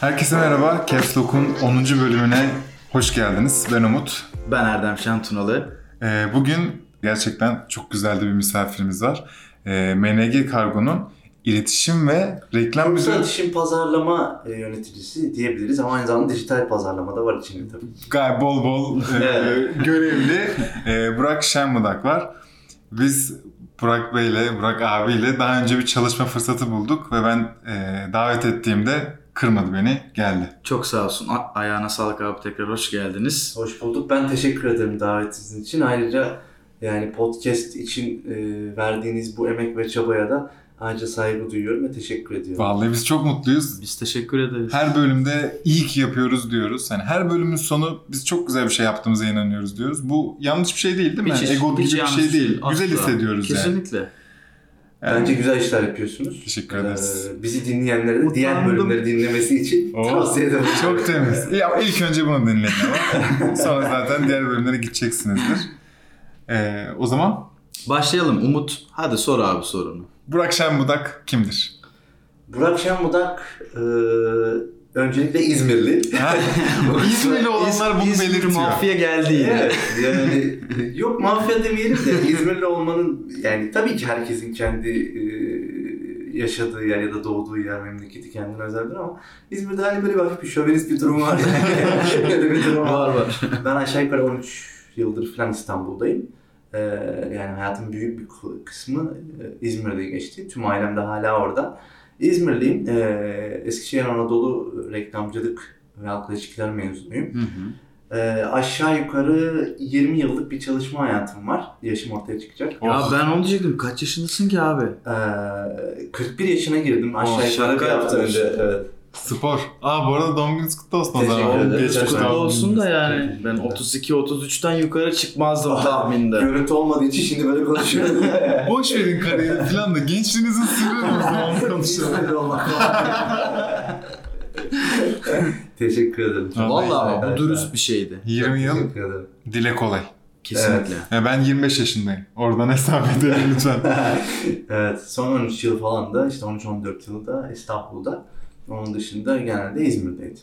Herkese merhaba. Caps Lock'un 10. bölümüne hoş geldiniz. Ben Umut. Ben Erdem Şantunalı. Ee, bugün gerçekten çok güzel de bir misafirimiz var. Ee, MNG Kargo'nun iletişim ve reklam müdürü iletişim pazarlama e, yöneticisi diyebiliriz ama aynı zamanda dijital pazarlama da var içinde tabii. gayet bol bol e, görevli e, Burak Şenbudak var. Biz Burak Bey'le, Burak abiyle daha önce bir çalışma fırsatı bulduk ve ben e, davet ettiğimde kırmadı beni, geldi. Çok sağ olsun. A- ayağına sağlık abi tekrar hoş geldiniz. Hoş bulduk. Ben teşekkür ederim davetiniz için. Ayrıca yani podcast için e, verdiğiniz bu emek ve çabaya da ayrıca saygı duyuyorum ve teşekkür ediyorum. Vallahi biz çok mutluyuz. Biz teşekkür ederiz. Her bölümde iyi ki yapıyoruz diyoruz. Yani her bölümün sonu biz çok güzel bir şey yaptığımıza inanıyoruz diyoruz. Bu yanlış bir şey değil değil mi? Hiç- Yani ego hiç gibi bir şey değil. Asla. Güzel hissediyoruz yani. Kesinlikle. yani. Bence güzel işler yapıyorsunuz. Teşekkür ederiz. Ee, bizi dinleyenlere de diğer bölümleri dinlemesi için Oo, tavsiye ederim. Çok temiz. Ya ilk önce bunu dinleyin ama sonra zaten diğer bölümlere gideceksinizdir. Ee, o zaman Başlayalım Umut. Hadi sor abi sorunu. Burak Şenbudak kimdir? Burak Şenbudak e, öncelikle İzmirli. İzmirli olanlar bunu İzmir belirtiyor. mafya geldi yine. Evet, yani yok mafya demeyelim de İzmirli olmanın yani tabii ki herkesin kendi e, yaşadığı yer ya da doğduğu yer memleketi kendine özeldir ama İzmir'de hani böyle bir hafif bir şövenist bir durum var. Öyle bir durum var. Var var. Ben aşağı yukarı 13 yıldır falan İstanbul'dayım. Ee, yani hayatımın büyük bir kısmı e, İzmir'de geçti. Tüm ailem de hala orada. İzmirliyim. Ee, Eskişehir Anadolu reklamcılık ve halkla ilişkiler mezunuyum. Hı hı. Ee, aşağı yukarı 20 yıllık bir çalışma hayatım var. Yaşım ortaya çıkacak. Ya Oh. ben onu diyecektim. Kaç yaşındasın ki abi? Ee, 41 yaşına girdim aşağı Oh, yukarı bir hafta önce. Evet. Spor. Aa bu arada doğum gününüz kutlu olsun o Teşekkür zaman. ederim. Geçmiş Kutlu olsun da yani. Ben 32-33'ten yukarı çıkmazdım tahminde. Görüntü olmadığı için şimdi böyle konuşuyorum. Boş verin kariyeri falan da gençliğinizin sırrı o zaman konuşalım. Teşekkür ederim. Vallahi Vallahi ama bu Evet, dürüst evet. bir şeydi. 20 yıl Teşekkür ederim. dile kolay. Kesinlikle. Ya ben 25 yaşındayım. Oradan hesap edelim lütfen. evet, son 13 yıl falan da işte 13-14 yıl da İstanbul'da. Onun dışında genelde İzmir'deydi.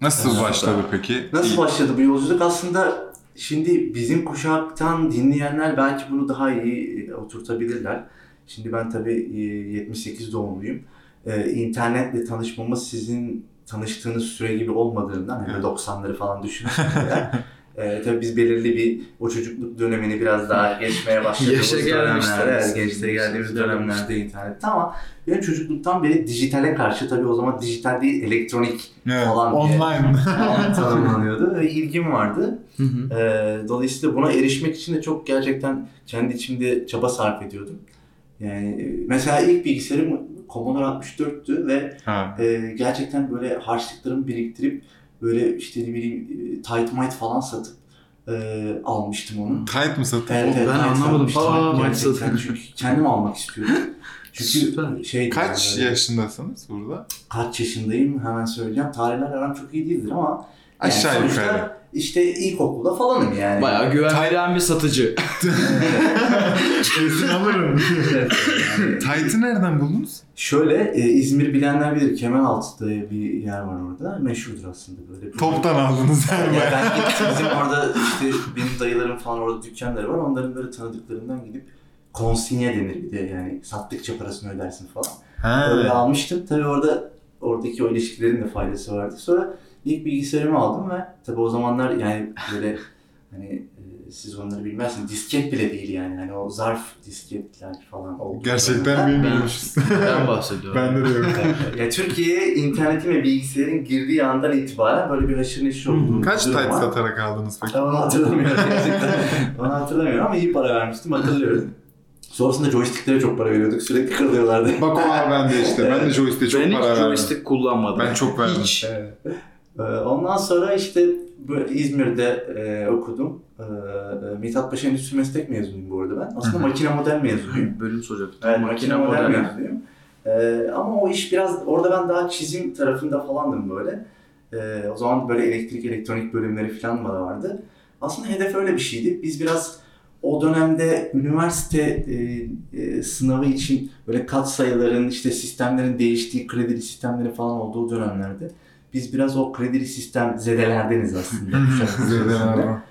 Nasıl Evet. başladı peki? Nasıl İyi. başladı bu yolculuk? Aslında şimdi bizim kuşaktan dinleyenler belki bunu daha iyi e, oturtabilirler. Şimdi ben tabii e, 78 doğumluyum. Ee, internetle tanışmamız sizin tanıştığınız süre gibi olmadığından hani Evet. 90'ları falan düşünürsünüz. Ee, tabii biz belirli bir o çocukluk dönemini biraz daha geçmeye başladığımız Yaşa dönemlerde, gençliğe geldiğimiz dönemlerde internette ama benim çocukluktan beri dijitale karşı tabii o zaman dijital değil elektronik Evet, falan online. tanımlanıyordu ve ilgim vardı. Hı hı. Ee, dolayısıyla buna erişmek için de çok gerçekten kendi içimde çaba sarf ediyordum. Yani e, mesela ilk bilgisayarım Commodore 64'tü ve ha. e, gerçekten böyle harçlıklarımı biriktirip böyle işte ne bileyim e, tight might falan satıp e, almıştım onu. Tight mı satın? Evet, evet, ben anlamadım. Aa, might satın. Çünkü kendim almak istiyordum. Çünkü şey Kaç yani, yaşındasınız burada? kaç yaşındayım hemen söyleyeceğim. Tarihler aram çok iyi değildir ama Aşağı sonuçta yukarı. işte ilkokulda falanım yani. Bayağı güven veren bir satıcı. Kesin alırım. Evet, yani Tight'ı nereden buldunuz? Şöyle e, İzmir bilenler bilir Kemeraltı'da bir yer var orada. Meşhurdur aslında böyle. Toptan aldınız yani. Ya ben gittim bizim orada işte benim dayılarım falan orada dükkanları var. Onların böyle tanıdıklarından gidip konsinye denir bir de yani sattıkça parasını ödersin falan. Öyle Ha. almıştım. Tabii orada oradaki o ilişkilerin de faydası vardı. Sonra ilk bilgisayarımı aldım ve tabii o zamanlar yani böyle hani e, siz onları bilmezsiniz. Disket bile değil yani. Hani o zarf disketler falan oldu. Gerçekten bilmiyormuşuz. Ben bahsediyorum. Bende de yok. ya Türkiye'ye internetin ve bilgisayarın girdiği andan itibaren böyle bir haşır neşir olduğunu Kaç tight ama- satarak aldınız peki? Ben onu hatırlamıyorum gerçekten. onu hatırlamıyorum ama iyi para vermiştim hatırlıyorum. Sonrasında joysticklere çok para veriyorduk. Sürekli kırılıyorlardı. Bak o var bende işte. Ben de joystick'e çok ben para hiç verdim. joystick kullanmadım. Ben çok verdim. Hiç. Evet. Ee, Ondan sonra işte İzmir'de e, okudum. Ee, e, Mithat Paşa Endüstri Meslek mezunuyum bu arada ben. Aslında Hı hı. makine model mezunuyum. Bölüm soracaktım. Evet, makine makine model model. mezunuyum. Ee, ama o iş biraz, orada ben daha çizim tarafında falandım böyle. Ee, o zaman böyle elektrik, elektronik bölümleri falan da vardı. Aslında hedef öyle bir şeydi. Biz biraz o dönemde üniversite e, e, sınavı için böyle kat sayıların işte sistemlerin değiştiği, kredili sistemlerin falan olduğu dönemlerde biz biraz o kredili sistem zedelerdeniz aslında. kısmında.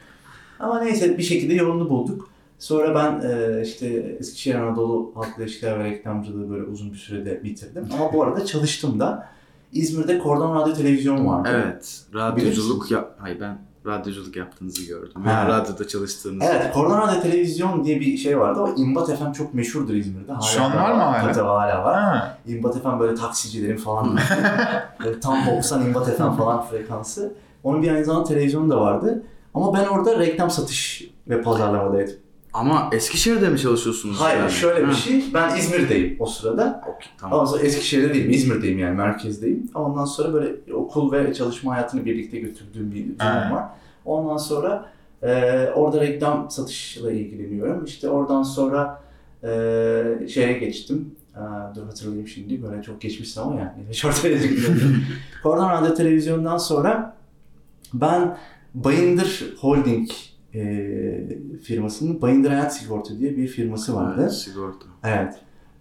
Ama neyse bir şekilde yolunu bulduk. Sonra ben e, işte Eskişehir Anadolu Halk İlişkiler ve Reklamcılığı böyle uzun bir sürede bitirdim. Ama bu arada çalıştım da. İzmir'de Kordon Radyo Televizyon vardı. Evet. Radyoculuk yap... Hayır ben radyoculuk yaptığınızı gördüm. Ha. Yani radyoda çalıştığınızı. Evet, Kordon Radyo Televizyon diye bir şey vardı. O İmbat FM çok meşhurdur İzmir'de. Hala Şu an var mı hala? Tabii hala var. Ha. İmbat FM böyle taksicilerin falan böyle tam 90 İmbat FM falan frekansı. Onun bir aynı zamanda televizyonu da vardı. Ama ben orada reklam satış ve pazarlamadaydım. Ama Eskişehir'de mi çalışıyorsunuz? Hayır yani? şöyle bir şey. Ben İzmir'deyim o sırada. Okey, tamam. Ondan sonra Eskişehir'de değilim. İzmir'deyim yani merkezdeyim. Ondan sonra böyle okul ve çalışma hayatını birlikte götürdüğüm bir durum var. Ondan sonra e, orada reklam satışla ilgileniyorum. İşte oradan sonra e, şeye geçtim. E, dur hatırlayayım şimdi. Böyle çok geçmişti ama yani. Yaş ortaya çıkıyor. Kordon Radyo Televizyon'dan sonra ben Bayındır Holding e, firmasının Bayındır Hayat Sigorta diye bir firması vardı. Evet, sigorta. Evet.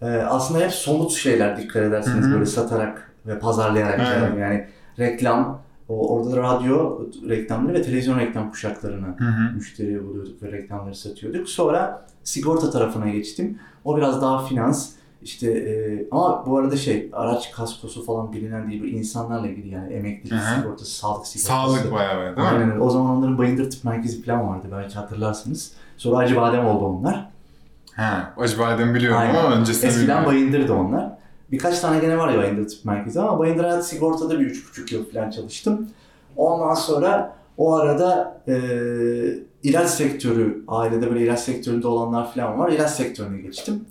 Ee, aslında hep somut şeyler dikkat ederseniz Hı hı. böyle satarak ve pazarlayarak Evet. yani. reklam, o, orada da radyo reklamları ve televizyon reklam kuşaklarını Hı hı. müşteri buluyorduk ve reklamları satıyorduk. Sonra sigorta tarafına geçtim. O biraz daha finans. İşte e, ama bu arada şey araç kaskosu falan bilinen değil. Bu insanlarla ilgili yani emeklilik Hı hı. sigortası, sağlık sigortası. Sağlık bayağı bayağı değil mi? Aynen. O zaman onların Bayındır Tıp Merkezi falan vardı belki hatırlarsınız. Sonra Acı Badem oldu onlar. Ha, acı badem biliyorum Aynen. ama öncesinde Eskiden bilmiyorum. Bayındır'dı onlar. Birkaç tane gene var ya Bayındır Tıp Merkezi ama Bayındır Hayat Sigorta'da bir üç buçuk yıl falan çalıştım. Ondan sonra o arada e, ilaç sektörü, ailede böyle ilaç sektöründe olanlar falan var. İlaç sektörüne geçtim.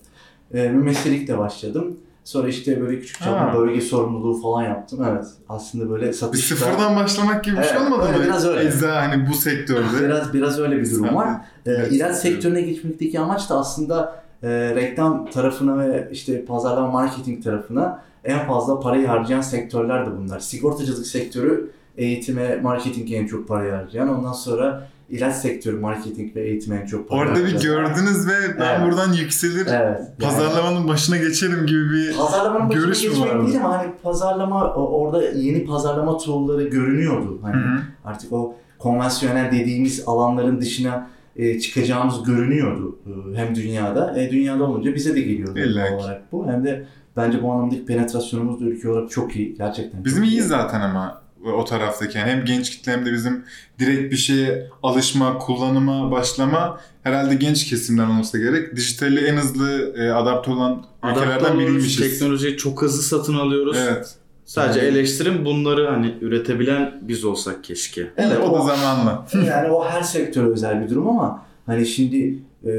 E, mümesselikle başladım. Sonra işte böyle küçük çaplı bölge sorumluluğu falan yaptım. Evet aslında böyle Bir satışta... sıfırdan başlamak gibi bir şey Evet, olmadı öyle, mı? biraz öyle. Ecza hani bu sektörde. Biraz biraz öyle bir durum var. Ee, Evet, ilaç sektörü. sektörüne geçmekteki amaç da aslında e, reklam tarafına ve işte pazarlama marketing tarafına en fazla parayı harcayan sektörler de bunlar. Sigortacılık sektörü eğitime, marketinge en çok parayı harcayan. Ondan sonra ilaç sektörü marketing ve eğitime çok para Orada bir gördünüz ve ben Evet. buradan yükselir Evet. yani- pazarlamanın başına geçerim gibi bir Pazarlamanın Görüş mü vardı? değil ama hani pazarlama orada yeni pazarlama tool'ları görünüyordu. Hani Hı hı. artık o konvansiyonel dediğimiz alanların dışına e, çıkacağımız görünüyordu e, hem dünyada. E, dünyada olunca bize de geliyordu İlla ki. doğal olarak bu. Hem de bence bu anlamdaki penetrasyonumuz da ülke olarak çok iyi. Gerçekten Bizim iyiyiz zaten ama o taraftaki. Yani hem genç kitle hem de bizim direkt bir şeye alışma, kullanıma, başlama herhalde genç kesimden olsa gerek. Dijitali en hızlı e, adapte olan Adapte ülkelerden biriymişiz. teknolojiyi çok hızlı satın alıyoruz. Evet. Sadece Yani- eleştirim bunları hani üretebilen biz olsak keşke. Evet, o da o- zamanla. yani o her sektöre özel bir durum ama hani şimdi e,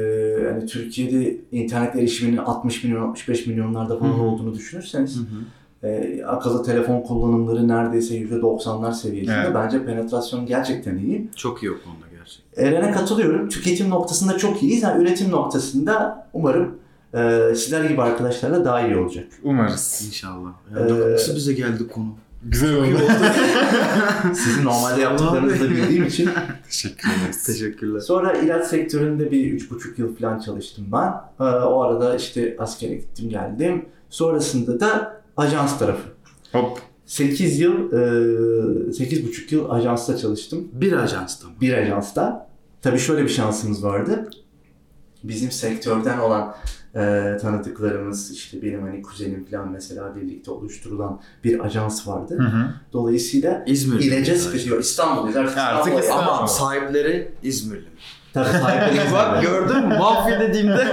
hani Türkiye'de internet erişiminin 60 milyon 65 milyonlarda falan Hı hı. olduğunu düşünürseniz e, akıllı telefon kullanımları neredeyse %90'lar seviyesinde. Evet. Bence penetrasyon gerçekten iyi. Çok iyi o konuda gerçekten. Eren'e katılıyorum. Tüketim noktasında çok iyiyiz. Yani üretim noktasında umarım e, sizler gibi arkadaşlarla daha iyi olacak. Umarız. İnşallah. Ee, Ya, nasıl bize geldi konu? Güzel oldu. Sizin normalde yaptıklarınızı da bildiğim için. Teşekkür ederiz. Teşekkürler. Sonra ilaç sektöründe bir üç buçuk yıl falan çalıştım ben. E, o arada işte askere gittim geldim. Sonrasında da ajans tarafı. Hop. 8 yıl, e, sekiz buçuk yıl ajansta çalıştım. Bir ajansta mı? bir ajansta. Tabii şöyle bir şansımız vardı. Bizim sektörden olan e, tanıdıklarımız işte benim hani kuzenim falan mesela birlikte oluşturulan bir ajans vardı. Hı hı. Dolayısıyla İzmir'de. ilaca bir spesifik İstanbul'dayız artık Artık. İstanbul. Ama sahipleri İzmirli. Tabii sahipleri Bak gördün mü? Mafya dediğimde.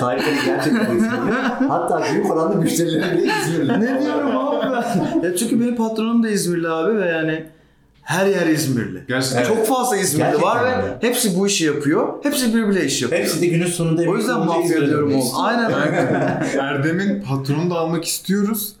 Sahipleri gerçekten İzmirli. Hatta büyük oranda müşterileri bile İzmirli. ne diyorum abi ben? Ya çünkü benim patronum da İzmirli abi ve yani her yer İzmirli. Gerçekten. Evet. Çok fazla İzmirli Gerçekten var ve öyle. hepsi bu işi yapıyor. Hepsi birbiriyle iş yapıyor. Hepsi de günün sonunda o yüzden mafya diyorum oğlum. istiyor. Aynen. Erdem'in patronunu da almak istiyoruz.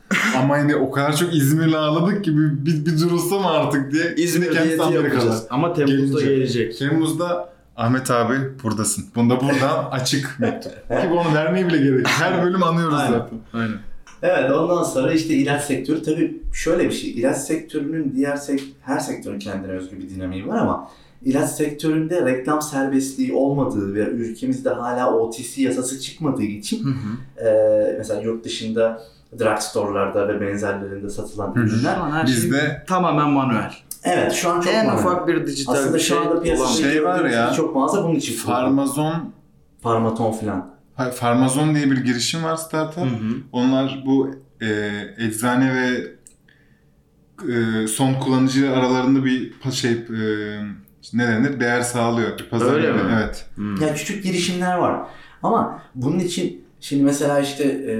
Ama yine o kadar çok İzmirli ağladık ki bir, bir, bir durulsa mı artık diye. İzmir diyeti yapacağız. Ama Temmuz'da Gelince. gelecek. Temmuz'da Ahmet abi buradasın. Bunda buradan açık mektup. Ki onu vermeye bile gerek. yok. Her bölüm anıyoruz Aynen. zaten. Aynen. Evet ondan sonra işte ilaç sektörü tabii şöyle bir şey. İlaç sektörünün diğer sek her sektörün kendine özgü bir dinamiği var ama ilaç sektöründe reklam serbestliği olmadığı ve ülkemizde hala OTC yasası çıkmadığı için Hı hı. e, mesela yurt dışında drugstore'larda ve benzerlerinde satılan Hı ürünler Şu an her Bizde- şey tamamen manuel. Evet şu an çok en manuel. ufak bir dijital aslında bir şu şey anda piyasada. Şey var ya, birçok mağaza bunun için. Farmazon Farmaton filan. Hayır, Farmazon diye bir girişim var startup. Hı hı. Onlar bu e, eczane ve e, son kullanıcı aralarında bir şey e, ne denir? Değer sağlıyor. Bir pazar Öyle mi? Evet. Hı. Yani küçük girişimler var. Ama bunun için şimdi mesela işte e,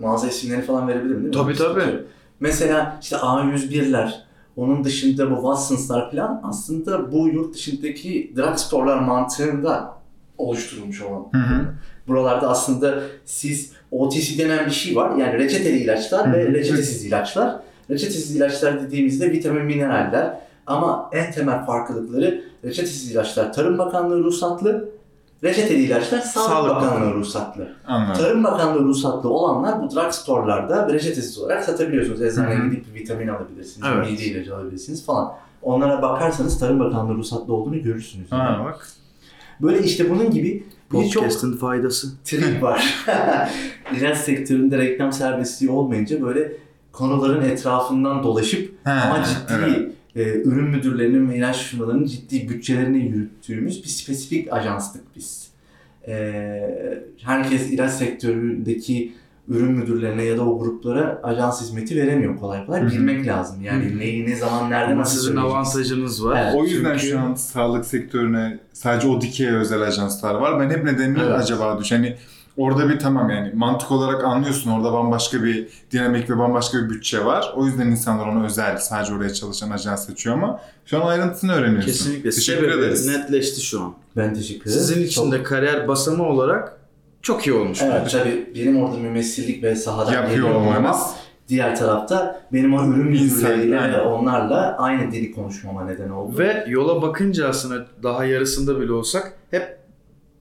mağaza isimleri falan verebilirim değil mi? Tabii, tabii. Mesela işte A101'ler, onun dışında bu Watsons'lar falan aslında bu yurt dışındaki drugstore'lar mantığında oluşturulmuş olan. Hı hı. Buralarda aslında siz OTC denen bir şey var. Yani reçeteli ilaçlar Hı ve hı. reçetesiz ilaçlar. Reçetesiz ilaçlar dediğimizde vitamin, mineraller. Ama en temel farklılıkları reçetesiz ilaçlar Tarım Bakanlığı ruhsatlı, reçeteli ilaçlar Sağlık, Sağlık Bakanlığı ruhsatlı. Anladım. Tarım Bakanlığı ruhsatlı olanlar bu drugstore'larda reçetesiz olarak satabiliyorsunuz. Eczaneye gidip bir vitamin alabilirsiniz, Evet. mide ilacı alabilirsiniz falan. Onlara bakarsanız Tarım Bakanlığı ruhsatlı olduğunu görürsünüz. Ha bak. Böyle işte bunun gibi Podcast'ın faydası. trip var. İlaç sektöründe reklam serbestliği olmayınca böyle konuların etrafından dolaşıp He, ama ciddi evet. E, ürün müdürlerinin ve ilaç firmalarının ciddi bütçelerini yürüttüğümüz bir spesifik ajanstık biz. E, herkes ilaç sektöründeki ürün müdürlerine ya da o gruplara ajans hizmeti veremiyor kolay kolay. Hı hı. Bilmek lazım. Yani Hı hı. neyi, ne zaman, nerede, Ama nasıl sizin avantajınız var. Evet. O yüzden Çünkü- şu an sağlık sektörüne sadece o dikeye özel ajanslar var. Ben hep nedenini Evet. acaba düş. Hani orada bir tamam yani mantık olarak anlıyorsun orada bambaşka bir dinamik ve bambaşka bir bütçe var. O yüzden insanlar onu özel sadece oraya çalışan ajans seçiyor ama şu an ayrıntısını öğreniyorsun. Kesinlikle. Teşekkür Sebebi ederiz. netleşti şu an. Ben teşekkür ederim. Sizin için Çok- de kariyer basamağı olarak çok iyi olmuş Evet bence. tabii benim orada mümessillik ve sahadan Yapıyor geliyor olmam. olmanız. Diğer tarafta benim o ürün müdürleriyle ve onlarla aynı dili konuşmama neden oldu. Ve yola bakınca aslında daha yarısında bile olsak hep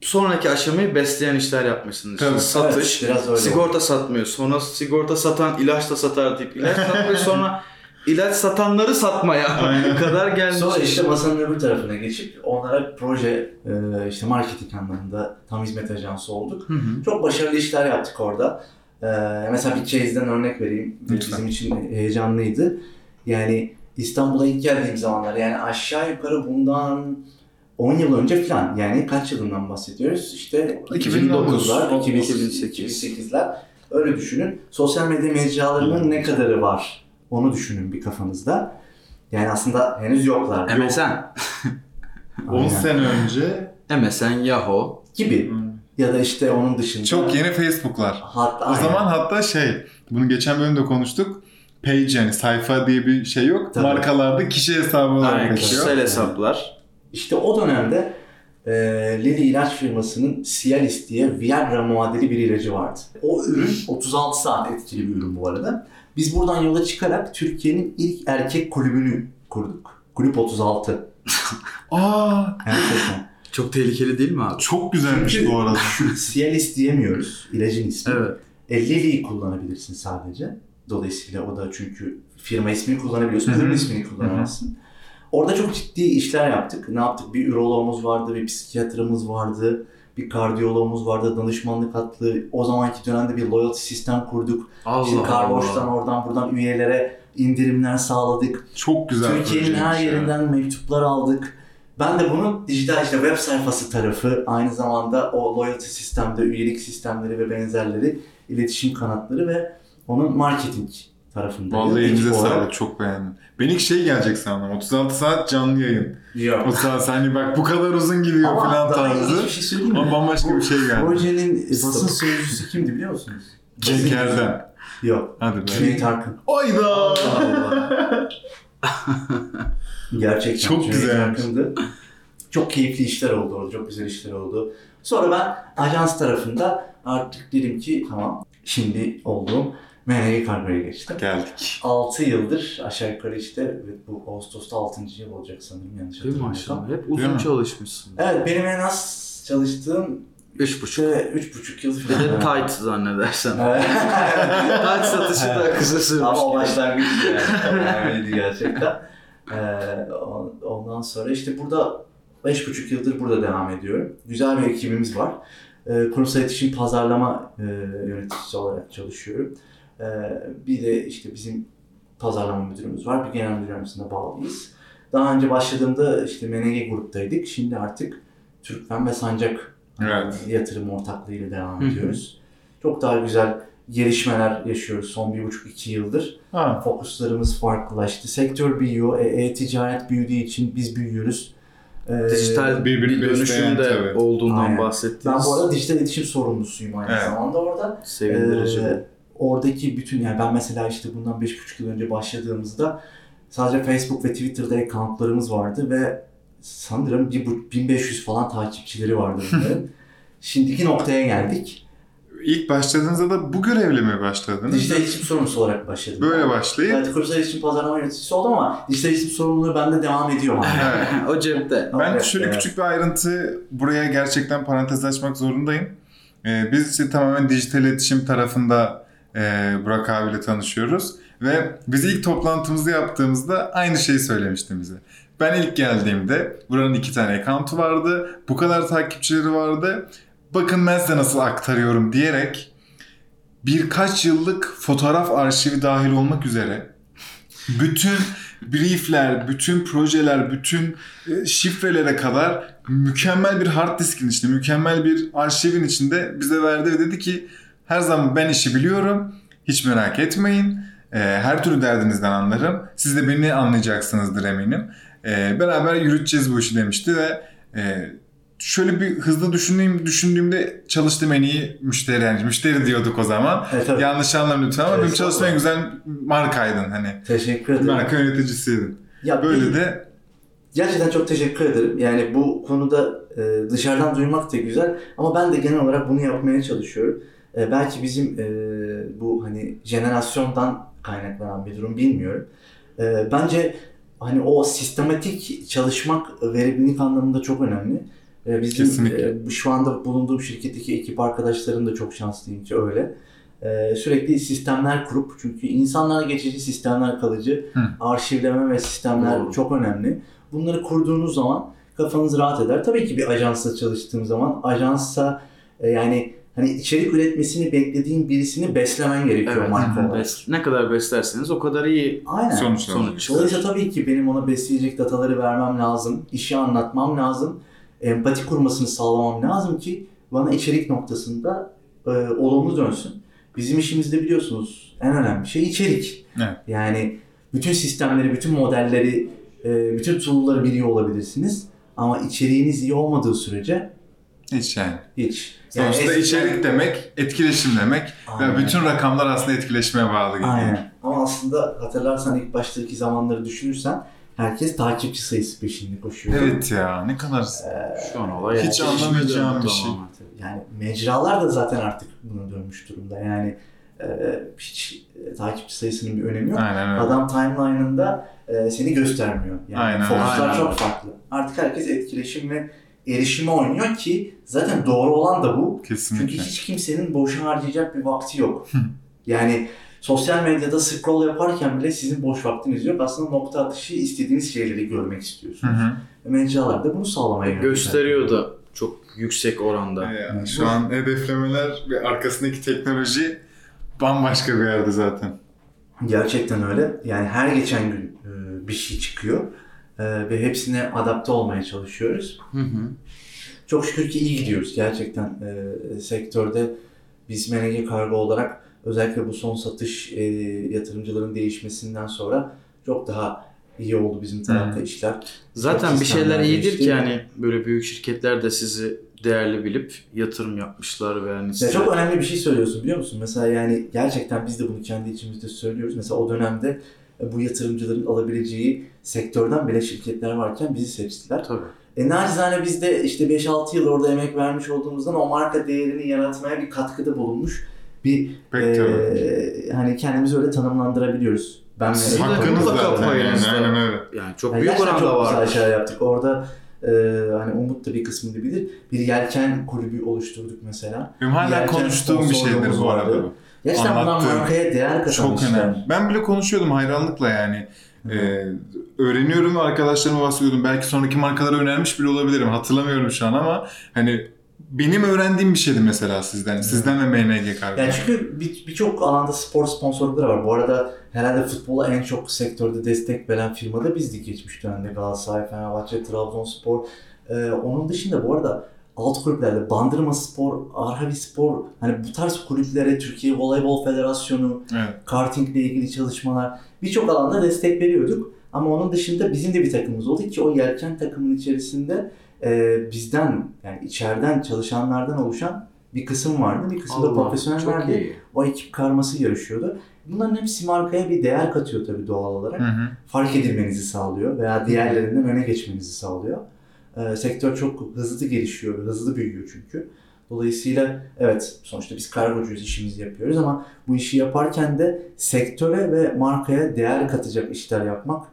sonraki aşamayı besleyen işler yapmışsınız. Tabii. Satış, Evet, biraz öyle. sigorta satmıyor. Sonra sigorta satan ilaç da satar deyip ilaç satmıyor. Sonra ilaç satanları satmaya Aynen. kadar gelmiş. Sonra işte masanın öbür tarafına geçip onlara proje, e, işte marketing anlamında tam hizmet ajansı olduk. Hı hı. Çok başarılı işler yaptık orada. E, mesela bir case'den örnek vereyim. Lütfen. Bizim için heyecanlıydı. Yani İstanbul'a ilk geldiğim zamanlar yani aşağı yukarı bundan 10 yıl önce falan yani kaç yılından bahsediyoruz? İşte 2009, 2009'lar, 2008. 2008'ler öyle düşünün. Sosyal medya mecralarının ne kadarı var onu düşünün bir kafanızda. Yani aslında henüz yoklar. Yok. MSN. 10 Aynen. sene önce MSN, Yahoo. gibi. Ya da işte onun dışında. çok yeni Facebook'lar. Hatta, O zaman hatta şey, bunu geçen bölümde konuştuk. Page yani sayfa diye bir şey yok. Tabii. Markalarda kişi hesabı olarak Aynen, geçiyor. kişisel hesaplar. İşte o dönemde e, Lilly ilaç firmasının Cialis diye Viagra muadili bir ilacı vardı. O ürün 36 saat etkili bir ürün bu arada. Biz buradan yola çıkarak Türkiye'nin ilk erkek kulübünü kurduk. Kulüp 36. Aa, Gerçekten. Çok tehlikeli değil mi abi? çok güzelmiş Çünkü- bu arada. Cialis diyemiyoruz ilacın ismi. Evet. E, Lilly'yi kullanabilirsin sadece. Dolayısıyla o da çünkü firma ismini kullanabiliyorsun, ürün ismini kullanamazsın. Orada çok ciddi işler yaptık. Ne yaptık? Bir üroloğumuz vardı, bir psikiyatrımız vardı, bir kardiyoloğumuz vardı, danışmanlık hatlı. O zamanki dönemde bir loyalty sistem kurduk. Allah İşte Carboş'tan oradan buradan üyelere indirimler sağladık. Çok güzel Türkiye'nin her yerinden mektuplar aldık. Ben de bunun dijital işte web sayfası tarafı, aynı zamanda o loyalty sistemde üyelik sistemleri ve benzerleri, iletişim kanatları ve onun marketing tarafındaydı. Vallahi elinize sağlık çok beğendim. Ben ilk şey gelecek sandım 36 saat canlı yayın. Yok. 36 hani bak bu kadar uzun gidiyor Ama falan tarzı. bir şey söyleyeyim mi? Ama bambaşka bir şey geldi. Projenin basın sözcüsü kimdi biliyor musunuz? Cenk Erdem. Yok. Hadi be. Cüneyt Arkın. Ayda. Gerçekten Çok Cüneyt güzelmiş. Arkın'dı. Çok keyifli işler oldu orada. Çok güzel işler oldu. Sonra ben ajans tarafında artık dedim ki tamam şimdi olduğum MNG Kargo'ya geçtim. Geldik. 6 yıldır aşağı yukarı işte ve bu Ağustos'ta 6. yıl olacak sanırım yanlış Değil mi hatırlamıyorsam. maşallah? Hep Değil uzun mi? çalışmışsın. Evet benim en az çalıştığım Üç buçuk. işte 3,5 yıl Bir de falan. tight zannedersen. Evet. tight satışı da kısa sürmüş. Ama o başlangıç yani. Önemliydi gerçekten. Ee, on- ondan sonra işte burada 5,5 yıldır burada devam ediyorum. Güzel bir ekibimiz var. E, kurumsal iletişim pazarlama e, yöneticisi olarak çalışıyorum. E, bir de işte bizim pazarlama müdürümüz var. Bir genel müdür yardımcısına bağlıyız. Daha önce başladığımda işte MNG gruptaydık. Şimdi artık Türkmen ve Sancak Evet. e, yatırım ortaklığıyla devam ediyoruz. Çok daha güzel gelişmeler yaşıyoruz son bir buçuk iki yıldır. Ha. Fokuslarımız farklılaştı. Sektör büyüyor, e- e-ticaret büyüdüğü için biz büyüyoruz. Ee, Dijital bir besleyen dönüşüm de olduğundan Aynen. bahsettiniz. Ben bu arada dijital iletişim sorumlusuyum aynı Evet. zamanda orada. Sevindirici. Ee, oradaki bütün yani ben mesela işte bundan 5,5 yıl önce başladığımızda sadece Facebook ve Twitter'da accountlarımız vardı ve sanırım bir bu- 1500 falan takipçileri vardı bunların. Şimdiki noktaya geldik. İlk başladığınızda da bu görevle mi başladınız? Dijital iletişim sorumlusu olarak başladım. Böyle başlayıp Evet, kurumsal iletişim pazarlama yöneticisi oldum ama dijital iletişim sorumluluğu bende devam ediyor. hala. o cepte. Ben Evet, şöyle evet. küçük bir ayrıntı buraya gerçekten parantez açmak zorundayım. Ee, biz işte tamamen dijital iletişim tarafında e, Burak abiyle tanışıyoruz. Ve biz ilk toplantımızı yaptığımızda aynı şeyi söylemişti bize. Ben ilk geldiğimde buranın iki tane account'u vardı. Bu kadar takipçileri vardı. Bakın ben size nasıl aktarıyorum diyerek birkaç yıllık fotoğraf arşivi dahil olmak üzere bütün briefler, bütün projeler, bütün e, şifrelere kadar mükemmel bir hard diskin içinde, mükemmel bir arşivin içinde bize verdi ve dedi ki her zaman ben işi biliyorum, hiç merak etmeyin. E, her türlü derdinizden anlarım. Siz de beni anlayacaksınızdır eminim. E, beraber yürüteceğiz bu işi demişti ve e, şöyle bir hızlı düşündüğüm düşündüğümde çalıştığım en iyi müşteri yani müşteri diyorduk o zaman. Evet, tabii. Yanlış anlama lütfen ama benim çalıştığım en güzel markaydın hani. Teşekkür ederim. Marka yöneticisiydin. Ya Böyle bir- de Gerçekten çok teşekkür ederim. Yani bu konuda e, dışarıdan duymak da güzel ama ben de genel olarak bunu yapmaya çalışıyorum. E, belki bizim e, bu hani jenerasyondan kaynaklanan bir durum bilmiyorum. E, bence hani o sistematik çalışmak verimlilik anlamında çok önemli. E, bizim Kesinlikle. e, şu anda bulunduğum şirketteki ekip arkadaşlarım da çok şanslıyım ki öyle. E, sürekli sistemler kurup çünkü insanlar geçici sistemler kalıcı Hı. arşivleme ve sistemler Doğru. çok önemli. Bunları kurduğunuz zaman kafanız rahat eder. Tabii ki bir ajansla çalıştığım zaman ajansa e, yani hani içerik üretmesini beklediğin birisini beslemen gerekiyor Evet. marka olarak. Bes- Ne kadar beslerseniz o kadar iyi Aynen. sonuç sonuç. Dolayısıyla tabii ki benim ona besleyecek dataları vermem lazım, işi anlatmam lazım, empati kurmasını sağlamam lazım ki bana içerik noktasında e, olumlu dönsün. Bizim işimizde biliyorsunuz en önemli şey içerik. Evet. Yani bütün sistemleri, bütün modelleri, e, bütün tool'ları biliyor olabilirsiniz. Ama içeriğiniz iyi olmadığı sürece Hiç yani. hiç. Sonuçta eskiden- içerik demek, etkileşim demek. Aynen. Ve bütün rakamlar aslında etkileşmeye bağlı geliyor. Aynen. Ama aslında hatırlarsan ilk baştaki zamanları düşünürsen herkes takipçi sayısı peşinde koşuyor. Evet ya ne kadar şu an olay. Hiç yani. anlamayacağım bir şey. Tamamen. Yani mecralar da zaten artık buna dönmüş durumda. Yani e, hiç e, takipçi sayısının bir önemi yok. aynen öyle. Adam timeline'ında e, seni göstermiyor. Yani Aynen, fokuslar aynen. çok farklı. Artık herkes etkileşim ve erişime oynuyor ki zaten doğru olan da bu. Çünkü Kesinlikle. hiç kimsenin boşa harcayacak bir vakti yok. yani sosyal medyada scroll yaparken bile sizin boş vaktiniz yok. Aslında nokta atışı istediğiniz şeyleri görmek istiyorsunuz. hı. Mecralar da bunu sağlamaya yönelik. Gösteriyor da çok yüksek oranda. Ya, şu an hedeflemeler ve arkasındaki teknoloji bambaşka bir yerde zaten. Gerçekten öyle. Yani her geçen gün e, bir şey çıkıyor E, ve hepsine adapte olmaya çalışıyoruz. Hı hı. Çok şükür ki iyi gidiyoruz gerçekten e, sektörde. Biz MNG Kargo olarak özellikle bu son satış e, yatırımcıların değişmesinden sonra çok daha iyi oldu bizim tarafta Hı. işler. Zaten Çok bir şeyler iyidir değişti. ki yani böyle büyük şirketler de sizi değerli bilip yatırım yapmışlar ve yani Ya size... çok önemli bir şey söylüyorsun biliyor musun? Mesela yani gerçekten biz de bunu kendi içimizde söylüyoruz. Mesela o dönemde bu yatırımcıların alabileceği sektörden bile şirketler varken bizi seçtiler. Tabii. E, nacizane biz de işte 5-6 yıl orada emek vermiş olduğumuzdan o marka değerini yaratmaya bir katkıda bulunmuş bir e, hani kendimizi öyle tanımlandırabiliyoruz. Ben Sizin de Hakkınız mutlaka zaten yani. Aynen öyle. Yani çok Yani büyük oranda çok güzel var. şeyler yaptık. Orada e, hani Umut da bir kısmını bilir. Bir yelken kulübü oluşturduk mesela. Benim hala konuştuğum bir şeydir bu arada vardı. Gerçekten bunlar markaya değer katan Çok önemli. Ben bile konuşuyordum hayranlıkla yani. Ee, öğreniyorum ve arkadaşlarıma bahsediyordum. Belki sonraki markalara önermiş bile olabilirim. Hatırlamıyorum şu an ama hani benim öğrendiğim bir şeydi mesela sizden. Sizden ve MNG Kargo. Yani çünkü bir- birçok alanda spor sponsorlukları var. Bu arada herhalde futbola en çok sektörde destek veren firma da bizdik geçmiş dönemde. Galatasaray, Fenerbahçe, Trabzonspor. Ee, onun dışında bu arada alt kulüplerde Bandırma Spor, Arhavi Spor hani bu tarz kulüplere Türkiye Voleybol Federasyonu, Evet. kartingle ilgili çalışmalar birçok alanda destek veriyorduk. Ama onun dışında bizim de bir takımımız oldu ki o yelken takımın içerisinde e, bizden yani içeriden çalışanlardan oluşan bir kısım vardı. Bir kısım da profesyonellerdi. O ekip karması yarışıyordu. Bunların hepsi markaya bir değer katıyor tabii doğal olarak. Hı hı. Fark edilmenizi sağlıyor veya diğerlerinden öne geçmenizi sağlıyor. Ee, sektör çok hızlı gelişiyor, hızlı büyüyor çünkü. Dolayısıyla evet sonuçta biz kargocuyuz, işimizi yapıyoruz ama bu işi yaparken de sektöre ve markaya değer katacak işler yapmak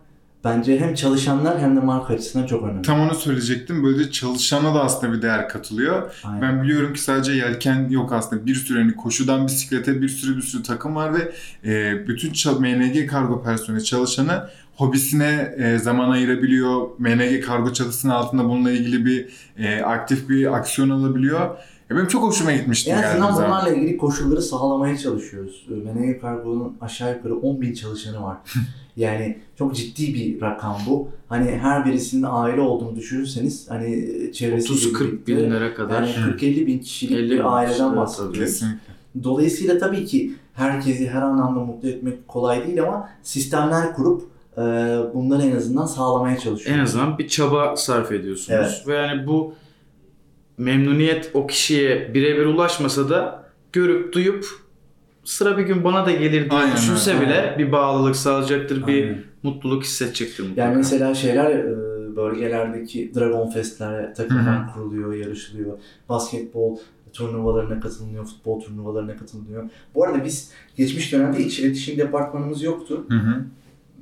bence hem çalışanlar hem de marka açısından çok önemli. Tam onu söyleyecektim. Böylece çalışana da aslında bir değer katılıyor. Aynen. Ben biliyorum ki sadece yelken yok aslında. Bir sürü hani koşudan bisiklete bir sürü bir sürü takım var ve e, bütün MNG kargo personeli çalışanı hobisine e, zaman ayırabiliyor. MNG kargo çatısının altında bununla ilgili bir e, aktif bir aksiyon alabiliyor. Ya benim çok hoşuma gitmişti En azından bunlarla ilgili koşulları sağlamaya çalışıyoruz. Menege Kargo'nun aşağı yukarı 10 bin çalışanı var. yani çok ciddi bir rakam bu. Hani her birisinin aile olduğunu düşünürseniz hani çevresiyle 30-40 birlikte binlere kadar. yani 40-50 bin kişilik 50 bin bir aileden bahsediyoruz. Kesinlikle. Dolayısıyla tabii ki herkesi her anlamda mutlu etmek kolay değil ama sistemler kurup e, bunları en azından sağlamaya çalışıyoruz. En azından bir çaba sarf ediyorsunuz. Evet. Ve yani bu memnuniyet o kişiye birebir ulaşmasa da görüp duyup sıra bir gün bana da gelir diye Aynen düşünse öyle. bile bir bağlılık sağlayacaktır, bir Aynen. mutluluk hissedecektir mutlaka. Yani mesela şeyler e, bölgelerdeki Dragon Fest'lere takımlar kuruluyor, yarışılıyor. Basketbol turnuvalarına katılınıyor, futbol turnuvalarına katılınıyor. Bu arada biz geçmiş dönemde iç iletişim departmanımız yoktu. Hı hı.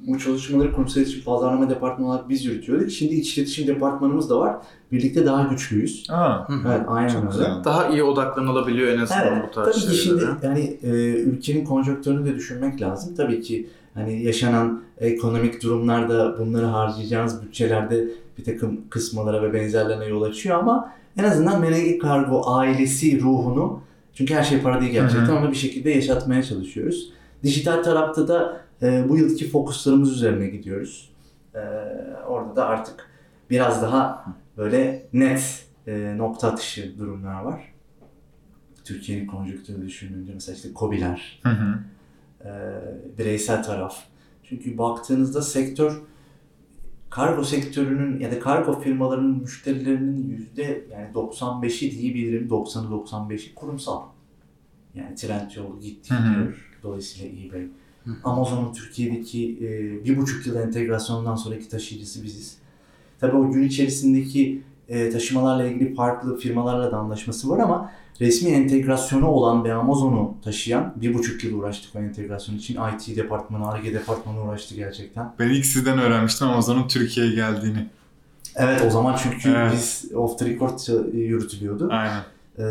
Bu çalışmaları kurumsal iletişim pazarlama departmanı olarak biz yürütüyorduk. Şimdi iç iletişim departmanımız da var. Birlikte daha güçlüyüz. Aa. Evet, aynen öyle. güzel. Daha iyi odaklanılabiliyor en azından Evet, bu tarz tabii ki şimdi yani e, ülkenin konjonktürünü de düşünmek lazım. Tabii ki hani yaşanan ekonomik durumlarda bunları harcayacağınız bütçelerde bir takım kısmalara ve benzerlerine yol açıyor ama en azından Menege Kargo ailesi ruhunu çünkü her şey para değil gerçekten Hı hı. onu bir şekilde yaşatmaya çalışıyoruz. Dijital tarafta da e, bu yılki fokuslarımız üzerine gidiyoruz. E, orada da artık biraz daha böyle net e, nokta atışı durumlar var. Türkiye'nin konjonktürü düşününce mesela işte KOBİ'ler, Hı hı. e, bireysel taraf. Çünkü baktığınızda sektör kargo sektörünün ya da kargo firmalarının müşterilerinin yüzde yani 95'i diyebilirim 90'ı 95'i kurumsal. Yani Trendyol gitti gidiyor. Dolayısıyla eBay. Amazon'un Türkiye'deki e, bir buçuk yıl entegrasyonundan sonraki taşıyıcısı biziz. Tabii o gün içerisindeki e, taşımalarla ilgili farklı firmalarla da anlaşması var ama resmi entegrasyonu olan bir Amazon'u taşıyan bir buçuk yıl uğraştık o entegrasyon için. IT departmanı, ARGE departmanı uğraştı gerçekten. Ben ilk sizden öğrenmiştim Amazon'un Türkiye'ye geldiğini. Evet o zaman çünkü Evet. biz off the record ça- yürütülüyordu. Aynen. Ee,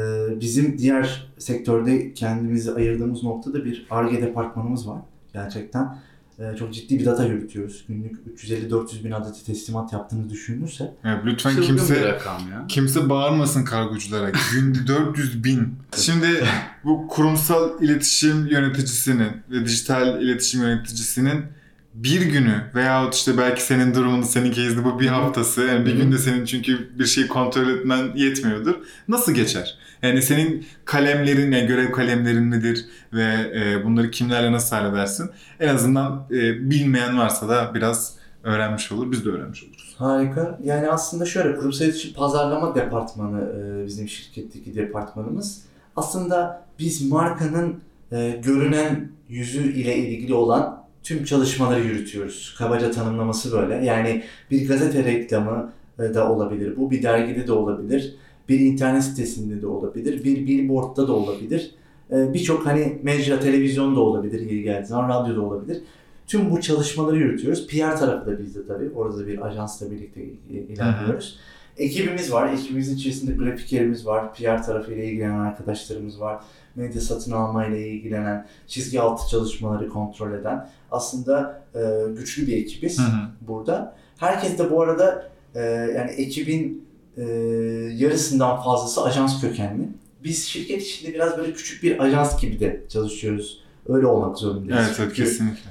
bizim diğer sektörde kendimizi ayırdığımız noktada bir ARGE departmanımız var. Gerçekten Ee, çok ciddi bir data yürütüyoruz. Günlük 350-400 bin adeti teslimat yaptığını düşünülürse Evet, lütfen Çılgın bir kimse rakam ya. kimse bağırmasın kargoculara. Günde 400 bin. Şimdi bu kurumsal iletişim yöneticisinin ve dijital iletişim yöneticisinin bir günü veyahut işte belki senin durumunda senin case'de bu bir haftası yani bir günde senin çünkü bir şeyi kontrol etmen yetmiyordur. Nasıl geçer? Yani senin kalemlerin, yani görev kalemlerin nedir ve e, bunları kimlerle nasıl halledersin? En azından e, bilmeyen varsa da biraz öğrenmiş olur. Biz de öğrenmiş oluruz. Harika. Yani aslında şöyle kurumsal iletişim pazarlama departmanı e, bizim şirketteki departmanımız. Aslında biz markanın e, görünen yüzü ile ilgili olan tüm çalışmaları yürütüyoruz. Kabaca tanımlaması böyle. Yani bir gazete reklamı e, da olabilir bu, bir dergide de olabilir, bir internet sitesinde de olabilir, bir billboardda da olabilir. E, Birçok hani mecra, televizyon da olabilir, yeri geldiği zaman radyo da olabilir. Tüm bu çalışmaları yürütüyoruz. PR tarafı da bizde tabii. Orada da bir ajansla birlikte ilerliyoruz. ekibimiz var. Ekibimizin içerisinde grafikerimiz var. PR tarafıyla ilgilenen arkadaşlarımız var. Medya satın almayla ilgilenen, çizgi altı çalışmaları kontrol eden aslında e, güçlü bir ekibiz Hı hı. burada. Herkes de bu arada e, yani ekibin e, yarısından fazlası ajans kökenli. Biz şirket içinde biraz böyle küçük bir ajans gibi de çalışıyoruz. Öyle olmak zorundayız. Evet, evet Çünkü- kesinlikle.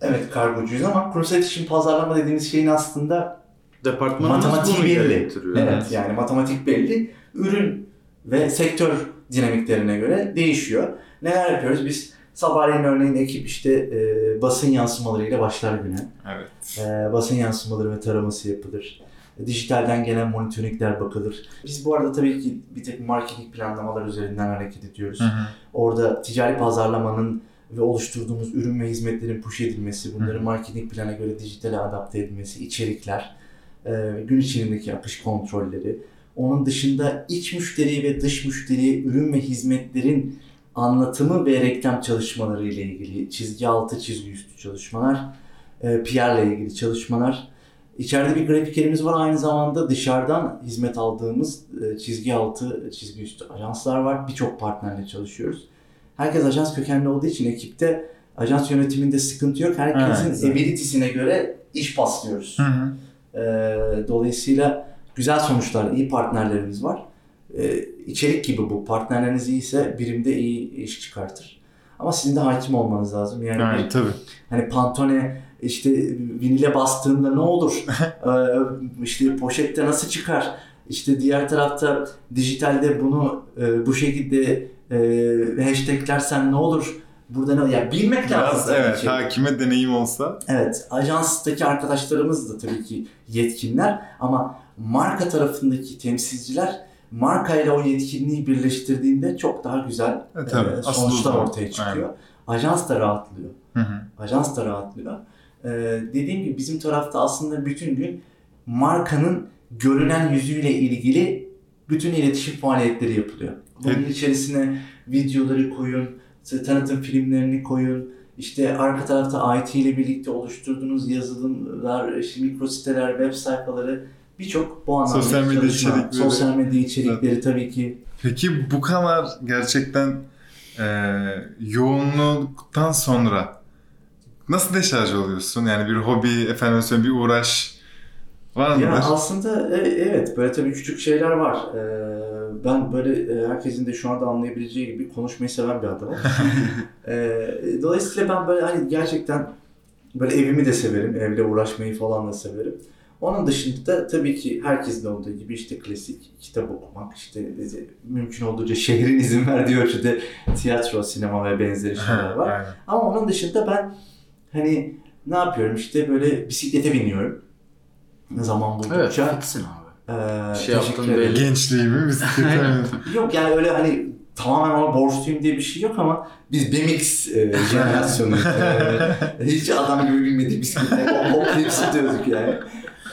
Evet kargocuyuz ama kurumsal iletişim pazarlama dediğimiz şeyin aslında Departmanımız Matematiği bunu belli. gerektiriyor. evet yani matematik belli. Ürün ve sektör dinamiklerine göre değişiyor. Neler yapıyoruz? Biz sabahleyin örneğin ekip işte e, basın yansımalarıyla başlar güne. Evet. E, basın yansımaları ve taraması yapılır. Dijitalden gelen monitoringler bakılır. Biz bu arada tabii ki bir tek marketing planlamalar üzerinden hareket ediyoruz. Hı hı. Orada ticari pazarlamanın ve oluşturduğumuz ürün ve hizmetlerin push edilmesi, bunların marketing plana göre dijitale adapte edilmesi, içerikler, e, gün içindeki akış kontrolleri, onun dışında iç müşteri ve dış müşteriye ürün ve hizmetlerin anlatımı ve reklam çalışmaları ile ilgili çizgi altı, çizgi üstü çalışmalar, e, PR ile ilgili çalışmalar. İçeride bir grafikerimiz var aynı zamanda dışarıdan hizmet aldığımız e, çizgi altı, çizgi üstü ajanslar var. Birçok partnerle çalışıyoruz. Herkes ajans kökenli olduğu için ekipte ajans yönetiminde sıkıntı yok. Herkesin Evet, ability'sine göre iş paslıyoruz. Hı hı. Ee, dolayısıyla güzel sonuçlar, iyi partnerlerimiz var. Ee, içerik gibi bu. Partnerleriniz iyiyse birimde iyi iş çıkartır. Ama sizin de hakim olmanız lazım. Yani bir- Evet tabii. Hani Pantone işte vinile bastığında ne olur? Ee, işte poşette nasıl çıkar? İşte diğer tarafta dijitalde bunu e, bu şekilde e, hashtaglersen ne olur? Burada ne Ya bilmek lazım. Biraz tabii evet ki. hakime deneyim olsa. Evet, ajanstaki arkadaşlarımız da tabii ki yetkinler ama marka tarafındaki temsilciler markayla o yetkinliği birleştirdiğinde çok daha güzel E, tabii. e, sonuçlar ortaya çıkıyor. Ajans da rahatlıyor. Hı hı. Ajans da rahatlıyor. Ee, dediğim gibi bizim tarafta aslında bütün gün markanın görünen yüzüyle ilgili bütün iletişim faaliyetleri yapılıyor. Bunun Evet. içerisine videoları koyun, tanıtım filmlerini koyun, işte arka tarafta IT ile birlikte oluşturduğunuz yazılımlar, işte mikro siteler, web sayfaları birçok bu anlamda Sosyal medya çalışma. içerikleri. Sosyal medya içerikleri tabii ki. Peki bu kadar gerçekten e, yoğunluktan sonra nasıl deşarj oluyorsun? Yani bir hobi, efendim söyleyeyim bir uğraş var mıdır? Ya aslında e, evet böyle tabii küçük şeyler var. Ee, ben böyle e, herkesin de şu anda anlayabileceği gibi konuşmayı seven bir adamım. Ee, dolayısıyla ben böyle hani gerçekten böyle evimi de severim. Evle uğraşmayı falan da severim. Onun dışında da tabii ki herkesin olduğu gibi işte klasik kitap okumak, işte e, mümkün olduğunca şehrin izin verdiği ölçüde tiyatro, sinema ve benzeri şeyler var. Ama onun dışında ben hani ne yapıyorum işte böyle bisiklete biniyorum. Zaman Evet, buldukça. fitsin abi. Ee, Şey yaptın belli. Gençliğimi bisiklete Yok yani öyle hani tamamen ona borçluyum diye bir şey yok ama biz BMX e, jenerasyonu. e, hiç adam gibi binmedik bisiklete. Hoplayıp zıplıyorduk yani.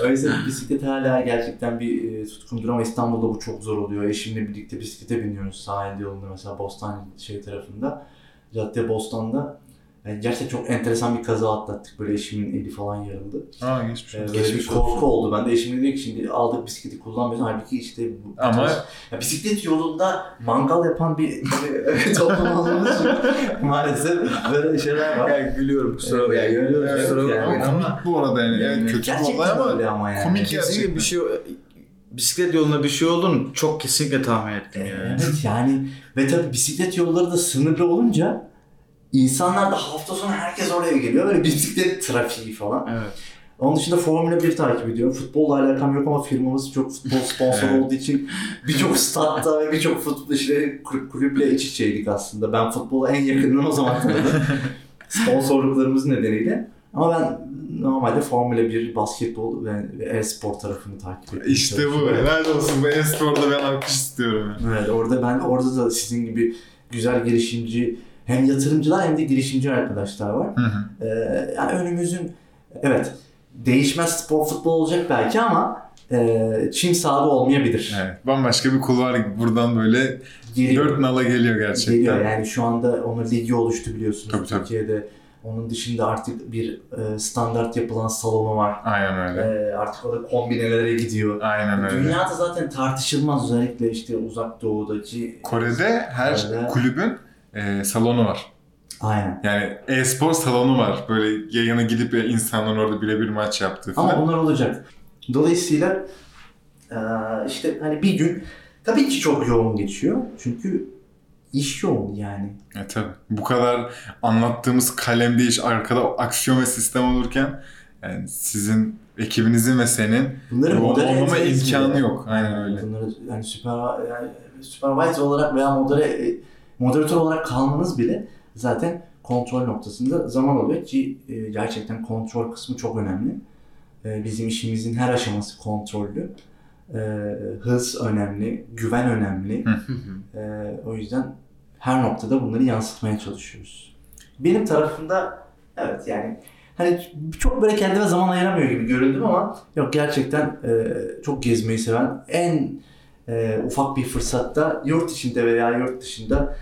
O yüzden bisiklet hala gerçekten bir e, tutkumdur ama İstanbul'da bu çok zor oluyor. Eşimle birlikte bisiklete biniyoruz sahil yolunda mesela Bostan şey tarafında. Cadde Bostan'da. Yani gerçekten çok enteresan bir kaza atlattık. Böyle eşimin eli falan yarıldı. Aa geçmiş Ee, olsun. böyle bir korku olsun. oldu. Ben de eşimle dedik ki şimdi aldık bisikleti kullanmıyorsun. Halbuki işte bu Ama- ya bisiklet yolunda mangal yapan bir toplum olduğumuz için maalesef böyle şeyler var. Ya gülüyorum kusura Evet, bakma. yani, Gülüyorum evet, kusura Ama bakma. yani. komik bu arada yani. Yani evet, kötü bir Gerçekten olay ama ama yani. komik Kesinlikle gerçekten. bir şey bisiklet yolunda bir şey olduğunu çok kesinlikle tahmin ettim yani. Evet yani ve tabii bisiklet yolları da sınırlı olunca insanlar da hafta sonu herkes oraya geliyor. Böyle bisiklet trafiği falan. Evet. Onun dışında Formula 1 takip ediyorum. Futbolla alakam yok ama firmamız çok futbol sponsor olduğu için birçok statta ve birçok futbol işte kulüp- kulüple iç içeydik aslında. Ben futbola en yakından o zaman tanıdım. Sponsorluklarımız nedeniyle. Ama ben normalde Formula 1, basketbol ve, ve e-spor tarafını takip ediyorum. İşte bu. Helal olsun. Bu e-sporda ben alkış istiyorum. Evet orada ben orada da sizin gibi güzel girişimci hem yatırımcılar hem de girişimci arkadaşlar var. Hı hı. Ee, yani önümüzün evet değişmez spor futbol olacak belki ama e, çim sahada olmayabilir. Evet. Bambaşka bir kulvar buradan böyle Geliyor. dört nala geliyor gerçekten. Geliyor yani şu anda onun ligi oluştu biliyorsunuz. Tabii, tabii. Türkiye'de Onun dışında artık bir e, standart yapılan salonu var. Aynen öyle. E, artık o da kombinelere gidiyor. Aynen öyle. Dünyada zaten tartışılmaz özellikle işte uzak doğudaki Kore'de her Kore'de- kulübün e, salonu var. aynen. Yani e-spor salonu var. Böyle yayına gidip insanların orada birebir maç yaptığı falan. Ama bunlar olacak. Dolayısıyla e, işte hani bir gün tabii ki çok yoğun geçiyor. Çünkü iş yoğun yani. E tabii. Bu kadar anlattığımız kalemde iş arkada aksiyon ve sistem olurken yani sizin ekibinizin ve senin Bunları modere olmama imkanı yok. Aynen öyle. Bunları yani süper yani supervisor olarak veya modere moderatör olarak kalmanız bile zaten kontrol noktasında zaman alıyor ki e, gerçekten kontrol kısmı çok önemli. E, Bizim işimizin her aşaması kontrollü. E, Hız önemli, güven önemli. E, O yüzden her noktada bunları yansıtmaya çalışıyoruz. Benim tarafımda evet yani hani çok böyle kendime zaman ayıramıyor gibi göründüm ama yok gerçekten e, çok gezmeyi seven en e, ufak bir fırsatta yurt içinde veya yurt dışında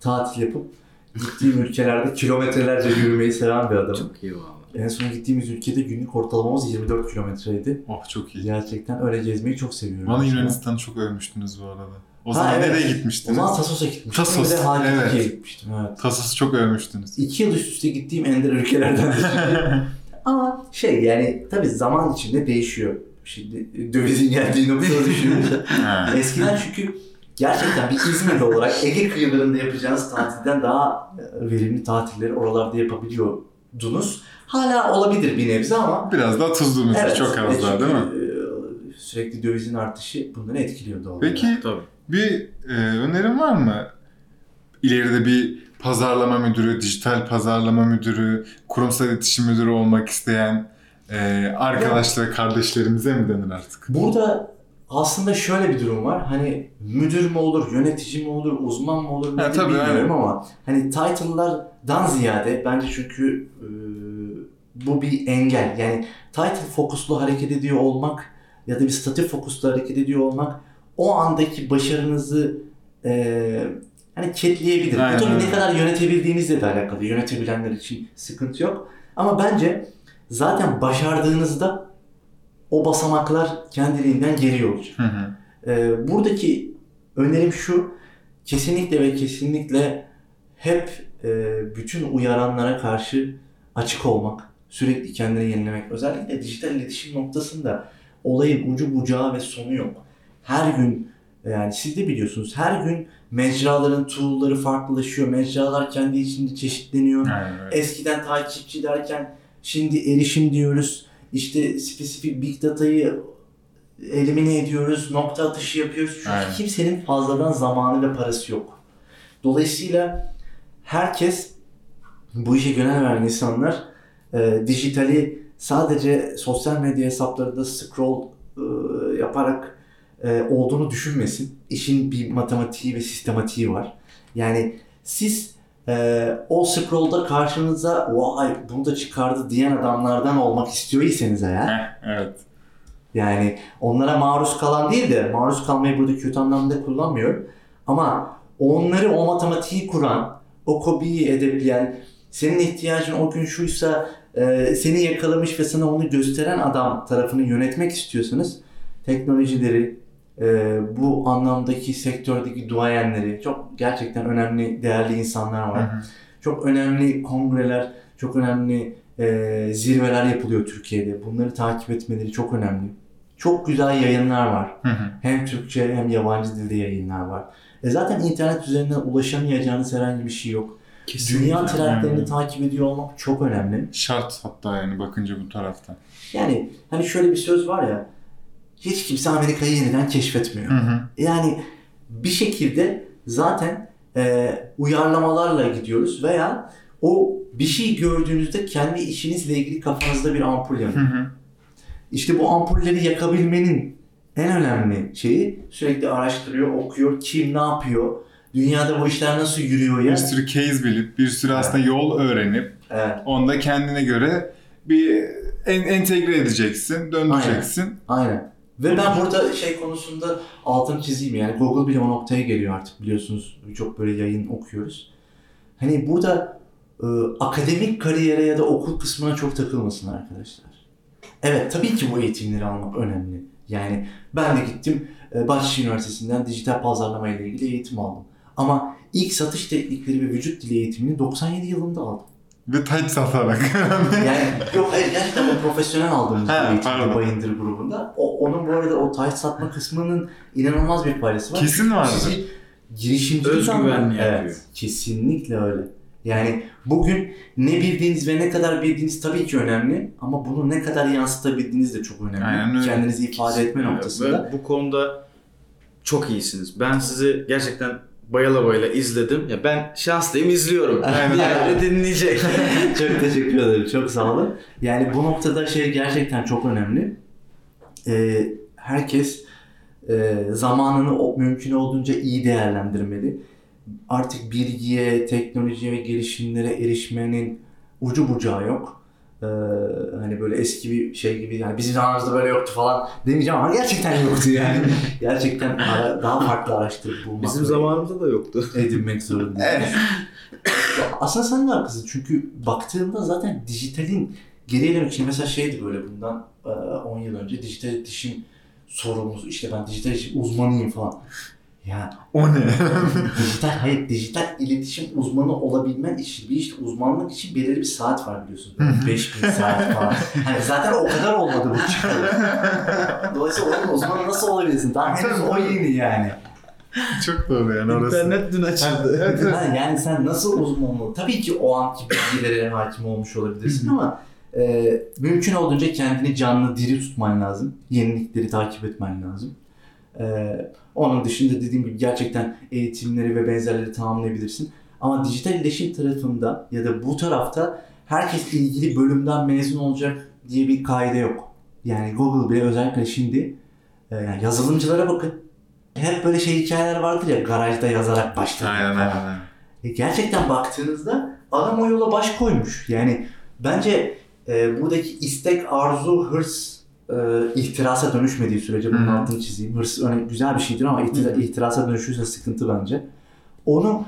tatil yapıp gittiğim ülkelerde kilometrelerce yürümeyi seven bir adamım. Çok iyi valla. En son gittiğimiz ülkede günlük ortalamamız 24 kilometreydi. Oh çok iyi. Gerçekten öyle gezmeyi çok seviyorum. Bana. Yunanistan'ı çok övmüştünüz bu arada. O Ha, zaman evet. nereye O gitmiştiniz? zaman Tassos'a gitmiştim. Tassos, Bir de Halkidiki'ye evet. gitmiştim. Evet. Tasos'u çok övmüştünüz. İki yıl üst üste gittiğim ender ülkelerden de. Ama şey yani tabii zaman içinde değişiyor. Şimdi dövizin geldiği noktada düşününce. Eskiden çünkü gerçekten bir İzmirli olarak Ege kıyılarında yapacağınız tatilden daha e, verimli tatilleri oralarda yapabiliyordunuz. Hala olabilir bir nebze ama Biraz daha tuzlu mesela evet, çok az e, daha değil mi? e, Sürekli dövizin artışı bunları etkiliyor doğal Peki olarak. Tabii. bir e, önerin var mı? İleride bir pazarlama müdürü, dijital pazarlama müdürü, kurumsal iletişim müdürü olmak isteyen e, arkadaşlara, kardeşlerimize mi denir artık? Burada aslında şöyle bir durum var. Hani müdür mü olur, yönetici mi olur, uzman mı olur Ha, tabii, bilmiyorum aynen. ama hani title'lardan ziyade bence çünkü e, bu bir engel. Yani title fokuslu hareket ediyor olmak ya da bir statü fokuslu hareket ediyor olmak o andaki başarınızı e, hani ketleyebilir. Aynen Bu tabii ne kadar yönetebildiğinizle de alakalı. Yönetebilenler için sıkıntı yok. Ama bence zaten başardığınızda o basamaklar kendiliğinden geliyor olacak. Hı hı. Ee, buradaki önerim şu, kesinlikle ve kesinlikle hep e, bütün uyaranlara karşı açık olmak, sürekli kendini yenilemek. Özellikle dijital iletişim noktasında olayın ucu bucağı ve sonu yok. Her gün yani siz de biliyorsunuz her gün mecraların tool'ları farklılaşıyor. Mecralar kendi içinde çeşitleniyor. Öyle. Eskiden takipçi derken şimdi erişim diyoruz. İşte spesifik big data'yı elimine ediyoruz, nokta atışı yapıyoruz. Çünkü Aynen. kimsenin fazladan zamanı ve parası yok. Dolayısıyla herkes bu işe gönül veren insanlar e, dijitali sadece sosyal medya hesaplarında scroll e, yaparak e, olduğunu düşünmesin. İşin bir matematiği ve sistematiği var. Yani siz e, o scrollda karşınıza vay bunu da çıkardı diyen adamlardan olmak istiyorsanız eğer Heh, evet. yani onlara maruz kalan değil de maruz kalmayı burada kötü anlamda kullanmıyorum. Ama onları o matematiği kuran, o kobiyi edepleyen, senin ihtiyacın o gün şuysa e, seni yakalamış ve sana onu gösteren adam tarafını yönetmek istiyorsanız teknolojileri, e, bu anlamdaki sektördeki duayenleri çok gerçekten önemli, değerli insanlar Hı var. hı. Çok önemli kongreler, çok önemli e, zirveler yapılıyor Türkiye'de. Bunları takip etmeleri çok önemli. Çok güzel yayınlar var. Hı hı. Hem Türkçe hem yabancı dilde yayınlar var. E zaten internet üzerinden ulaşamayacağınız herhangi bir şey yok. Dünya trendlerini Yani. takip ediyor olmak çok önemli. Şart hatta yani bakınca bu taraftan. Yani hani şöyle bir söz var ya, hiç kimse Amerika'yı yeniden keşfetmiyor. Hı hı. Yani bir şekilde zaten e, uyarlamalarla gidiyoruz veya o bir şey gördüğünüzde kendi işinizle ilgili kafanızda bir ampul yanıyor. Hı hı. İşte bu ampulleri yakabilmenin en önemli şeyi sürekli araştırıyor, okuyor, kim ne yapıyor, dünyada bu işler nasıl yürüyor ya. Bir sürü case bilip, bir sürü aslında yol öğrenip, Evet, onu da kendine göre bir en, entegre edeceksin, döndüreceksin. aynen. Ve ben burada şey konusunda altını çizeyim yani Google bile o noktaya geliyor artık biliyorsunuz çok böyle yayın okuyoruz. Hani burada e, akademik kariyere ya da okul kısmına çok takılmasın arkadaşlar. Evet tabii ki bu eğitimleri almak önemli. Yani ben de gittim e, Bahçeşehir Üniversitesi'nden dijital pazarlama ile ilgili eğitim aldım. Ama ilk satış teknikleri ve vücut dili eğitimini 97 yılında aldım. Ve taç satarak. Yani yok hayır gerçekten o profesyonel aldığımız Ha, bir pardon. Bayındır grubunda. O, onun bu arada o taş satma kısmının inanılmaz bir paydası var. Kesin vardır. Sizi girişimcilik Özgüvenli yapıyor. Evet, kesinlikle öyle. Yani bugün ne bildiğiniz ve ne kadar bildiğiniz tabii ki önemli ama bunu ne kadar yansıtabildiğiniz de çok önemli. Aynen öyle. Kendinizi ifade etme noktasında. Ve bu konuda çok iyisiniz. Ben sizi gerçekten bayıla bayıla izledim. Ya ben şanslıyım izliyorum. Yani dinleyecek. çok teşekkür ederim. Çok sağ olun. Yani bu noktada şey gerçekten çok önemli. Ee, herkes e, zamanını o, mümkün olduğunca iyi değerlendirmeli. Artık bilgiye, teknolojiye ve gelişimlere erişmenin ucu bucağı yok. Ee, hani böyle eski bir şey gibi yani bizim zamanımızda böyle yoktu falan demeyeceğim ama gerçekten yoktu yani. gerçekten ara- daha farklı araştırıp bulmak. Bizim zamanımızda da yoktu. edinmek zorundayız. Aslında sen de haklısın çünkü baktığında zaten dijitalin geriye dönük şimdi mesela şeydi böyle bundan e, 10 yıl önce dijital iletişim sorumlusu işte ben dijital iletişim uzmanıyım falan. Ya o ne? dijital hayır dijital iletişim uzmanı olabilmen için bir işte uzmanlık için belirli bir saat var biliyorsunuz. Böyle 5000 saat falan. Hani zaten o kadar olmadı bu çıkalı. Dolayısıyla onun uzmanı nasıl olabilirsin? Daha henüz o yeni yani. Çok doğru yani orası. İnternet dün açıldı. Evet, yani sen nasıl uzman ol? Tabii ki o anki bilgilere hakim olmuş olabilirsin ama e, mümkün olduğunca kendini canlı diri tutman lazım. Yenilikleri takip etmen lazım. E, onun dışında dediğim gibi gerçekten eğitimleri ve benzerleri tamamlayabilirsin. Ama dijital iletişim tarafında ya da bu tarafta herkes ilgili bölümden mezun olacak diye bir kaide yok. Yani Google bile özellikle şimdi e, yani yazılımcılara bakın. Hep böyle şey hikayeler vardır ya garajda yazarak başladı. Aynen aynen. E, gerçekten baktığınızda adam o yola baş koymuş. Yani bence e, buradaki istek, arzu, hırs e, ihtirasa dönüşmediği sürece bunun altını çizeyim. Hırs öyle güzel bir şeydir ama ihtira- ihtirasa dönüşürse sıkıntı bence. Onu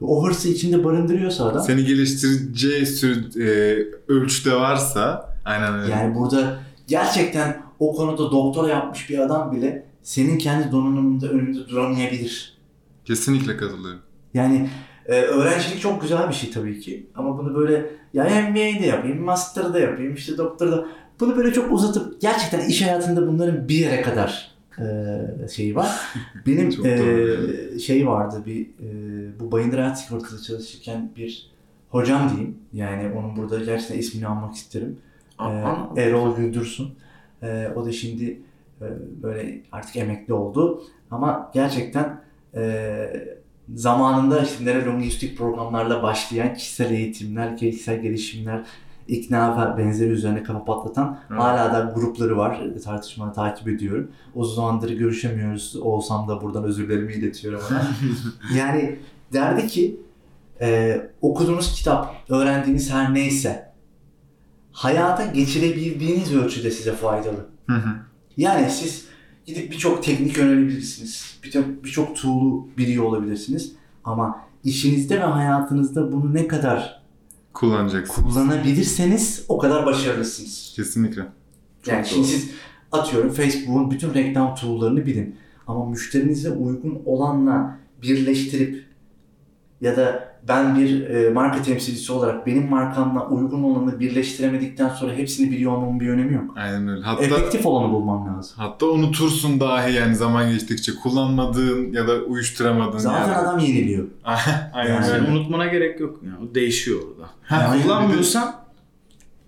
o hırsı içinde barındırıyorsa adam Seni geliştireceği sürü, e, ölçüde varsa aynen öyle. yani burada gerçekten o konuda doktora yapmış bir adam bile senin kendi donanımında önünde duramayabilir. Kesinlikle katılıyorum. Yani e, öğrencilik çok güzel bir şey tabii ki. Ama bunu böyle ya MBA'de yapayım, master'da yapayım, işte doktorda. Bunu böyle çok uzatıp gerçekten iş hayatında bunların bir yere kadar e, şeyi var. Benim e, şey vardı bir e, bu Bayındır Hayat Sigortası çalışırken bir hocam diyeyim. Yani onun burada gerçekten ismini almak isterim. Ee, Aa, Erol Güldürsün. Ee, o da şimdi e, böyle artık emekli oldu. Ama gerçekten e, zamanında işte nörolingüistik programlarla başlayan kişisel eğitimler, kişisel gelişimler, ikna ve benzeri üzerine kafa patlatan Evet. hala da grupları var. Tartışmaları takip ediyorum. Uzun zamandır görüşemiyoruz. Olsam da buradan özürlerimi iletiyorum ona. yani derdi ki e, okuduğunuz kitap, öğrendiğiniz her neyse hayata geçirebildiğiniz ölçüde size faydalı. Hı hı. Yani siz gidip birçok teknik öğrenebilirsiniz. Birçok birçok tool'u biliyor olabilirsiniz. Ama işinizde ve hayatınızda bunu ne kadar Kullanacaksın. kullanabilirseniz o kadar başarılısınız. Kesinlikle. Yani Çok şimdi doğru. siz atıyorum Facebook'un bütün reklam tool'larını bilin. Ama müşterinize uygun olanla birleştirip ya da ben bir e, marka temsilcisi olarak benim markamla uygun olanı birleştiremedikten sonra hepsini biliyor olmamın bir önemi yok. Aynen öyle. Hatta Efektif olanı bulmam lazım. hatta unutursun dahi yani zaman geçtikçe kullanmadığın ya da uyuşturamadığın Zaten yani. adam yeniliyor. Aynen Yani öyle. Unutmana gerek yok. Yani o değişiyor orada. Aynen. Kullanmıyorsan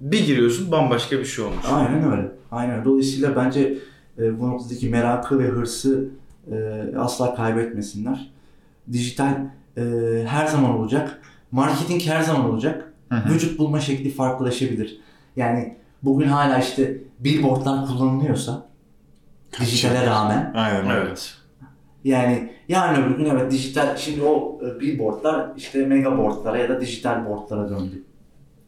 bir giriyorsun bambaşka bir şey olmuş. Aynen öyle. Aynen. Dolayısıyla bence e, bu noktadaki merakı ve hırsı e, asla kaybetmesinler. Dijital e, her zaman olacak. Marketing her zaman olacak. Hı hı. Vücut bulma şekli farklılaşabilir. Yani bugün hala işte billboardlar kullanılıyorsa dijitale rağmen Aynen. Evet. yani yarın öbür gün evet dijital şimdi o e, billboardlar işte megaboardlara ya da dijital boardlara döndü.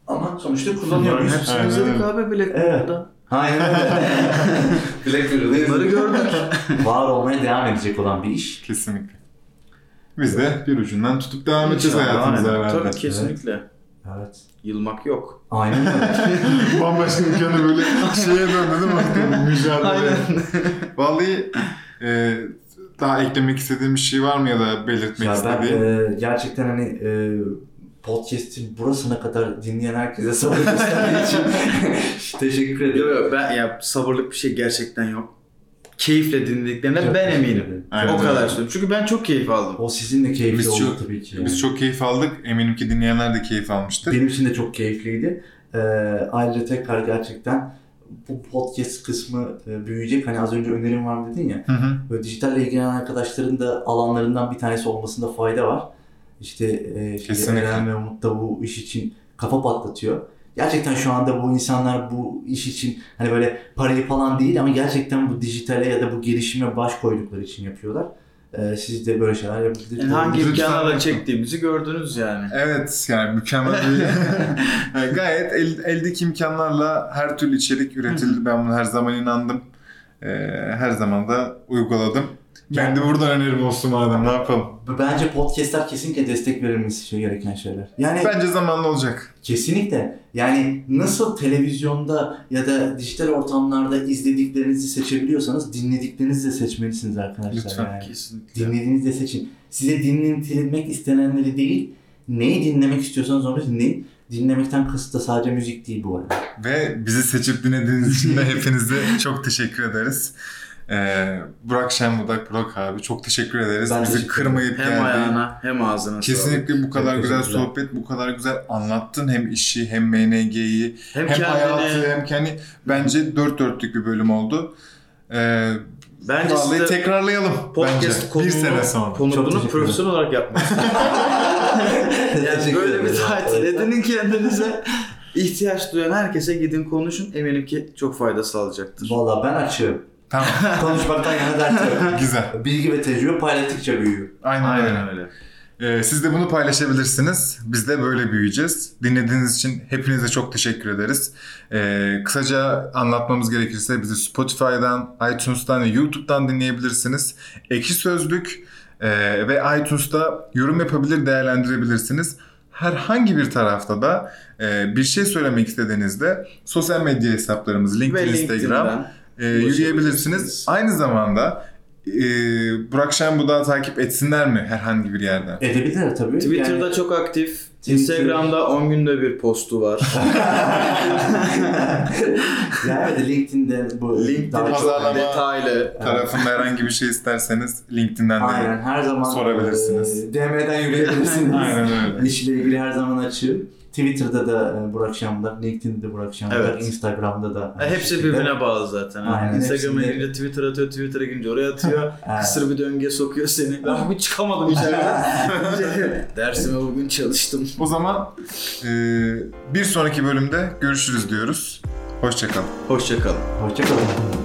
Ama sonuçta kullanıyor Bunların muyuz? hepsini izledik abi Black Evet. Mirror'da. Aynen öyle. Black Mirror'da Bunları gördük. var olmaya devam edecek olan bir iş. Kesinlikle. Biz de bir ucundan tutup devam edeceğiz hayatımıza herhalde. Tabii kesinlikle. Evet. Yılmak yok. Aynen öyle. Bambaşka bir konu böyle şeye döndü değil mi? Mücadele. Vallahi e, daha eklemek istediğim bir şey var mı ya da belirtmek ya ben istediğin? e, gerçekten hani e, podcast'in burasına kadar dinleyen herkese sabır gösterdiği için teşekkür Yok ederim. yok ben ya sabırlık bir şey gerçekten yok. Keyifle dinlediklerine Çok ben eminim. Aynen o kadar öyle. söylüyorum. Çünkü ben çok keyif aldım. O sizin de keyifli Biz oldu çok- tabii ki. yani. Biz çok keyif aldık. Eminim ki dinleyenler de keyif almıştır. Benim için de çok keyifliydi. Ee, ayrıca tekrar gerçekten bu podcast kısmı e, büyüyecek. Hani az önce önerim var dedin ya. Hı hı. Böyle dijitalle ilgilenen arkadaşların da alanlarından bir tanesi olmasında fayda var. İşte e, Kesinlikle. Eren ve Umut da bu iş için kafa patlatıyor. Gerçekten şu anda bu insanlar bu iş için hani böyle parayı falan değil ama gerçekten bu dijitale ya da bu gelişime baş koydukları için yapıyorlar. Ee, siz de böyle şeyler yapabilirsiniz. Yani hangi Lütfen imkanlarla çektiğimizi gördünüz yani. Evet yani mükemmel bir Yani gayet el, eldeki imkanlarla her türlü içerik üretildi. Ben buna her zaman inandım. Ee, her zaman da uyguladım. Ben de buradan önerim olsun madem ne yapalım. Bence podcastler kesinlikle destek verilmesi şey gereken şeyler. Yani Bence zamanlı olacak. Kesinlikle. Yani nasıl televizyonda ya da dijital ortamlarda izlediklerinizi seçebiliyorsanız dinlediklerinizi de seçmelisiniz arkadaşlar. Lütfen. Yani. Kesinlikle. Dinlediğinizi de seçin. Size dinletilmek istenenleri değil, neyi dinlemek istiyorsanız onu dinleyin. Dinlemekten kasıt da sadece müzik değil bu arada. Ve bizi seçip dinlediğiniz için de hepinize çok teşekkür ederiz. Ee, Burak Şenbudak, Burak abi çok teşekkür ederiz. Ben Bizi teşekkür kırmayıp Hem geldin. ayağına hem ağzına Kesinlikle bu kadar Çok güzel sohbet, bu kadar güzel anlattın. Hem işi, hem MNG'yi, Hem, hem, kendini. hayatı, hem kendi... Bence dört dörtlük bir bölüm oldu. Ee, Bence vallahi tekrarlayalım podcast bence. Bir sene sonra. Teşekkür profesyonel olarak yapmak Yani böyle bir tatil edinin kendinize. ihtiyaç duyan herkese gidin konuşun. Eminim ki çok fayda sağlayacaktır. Valla ben açığım. Tamam, Konuşmaktan yana dert yok. güzel. Bilgi ve tecrübe paylaştıkça büyüyor. Aynen, öyle. Aynen öyle. Ee, siz de bunu paylaşabilirsiniz. Biz de böyle büyüyeceğiz. Dinlediğiniz için hepinize çok teşekkür ederiz. Ee, kısaca anlatmamız gerekirse bizi Spotify'dan, iTunes'tan ve YouTube'dan dinleyebilirsiniz. Ekşi Sözlük e, ve iTunes'ta yorum yapabilir, değerlendirebilirsiniz. Herhangi bir tarafta da e, bir şey söylemek istediğinizde sosyal medya hesaplarımız LinkedIn, Ve Instagram LinkedIn'den e, yürüyebilirsiniz. Aynı zamanda e, Burak Şenbudak'ı takip etsinler mi herhangi bir yerden? Edebilir tabii. Twitter'da Yani- çok aktif. Instagram'da 10 günde bir postu var. yani LinkedIn'de bu LinkedIn Pazarlama detaylı. tarafında herhangi bir şey isterseniz LinkedIn'den de Aynen her zaman sorabilirsiniz. e, DM'den yürüyebilirsiniz. Aynen öyle. İşle ilgili her zaman açığım. Twitter'da da e, Burak Şam'da, LinkedIn'de de Burak Şam'da, Evet. Instagram'da da. E, Hepsi şekilde. birbirine bağlı zaten. Aynen, Instagram'a girince Twitter atıyor, Twitter'a girince oraya atıyor. Kısır bir döngüye sokuyor seni. Ben bir çıkamadım içeriden. Dersime bugün çalıştım. O zaman e, bir sonraki bölümde görüşürüz diyoruz. Hoşçakalın. Hoşçakalın. Hoşçakalın.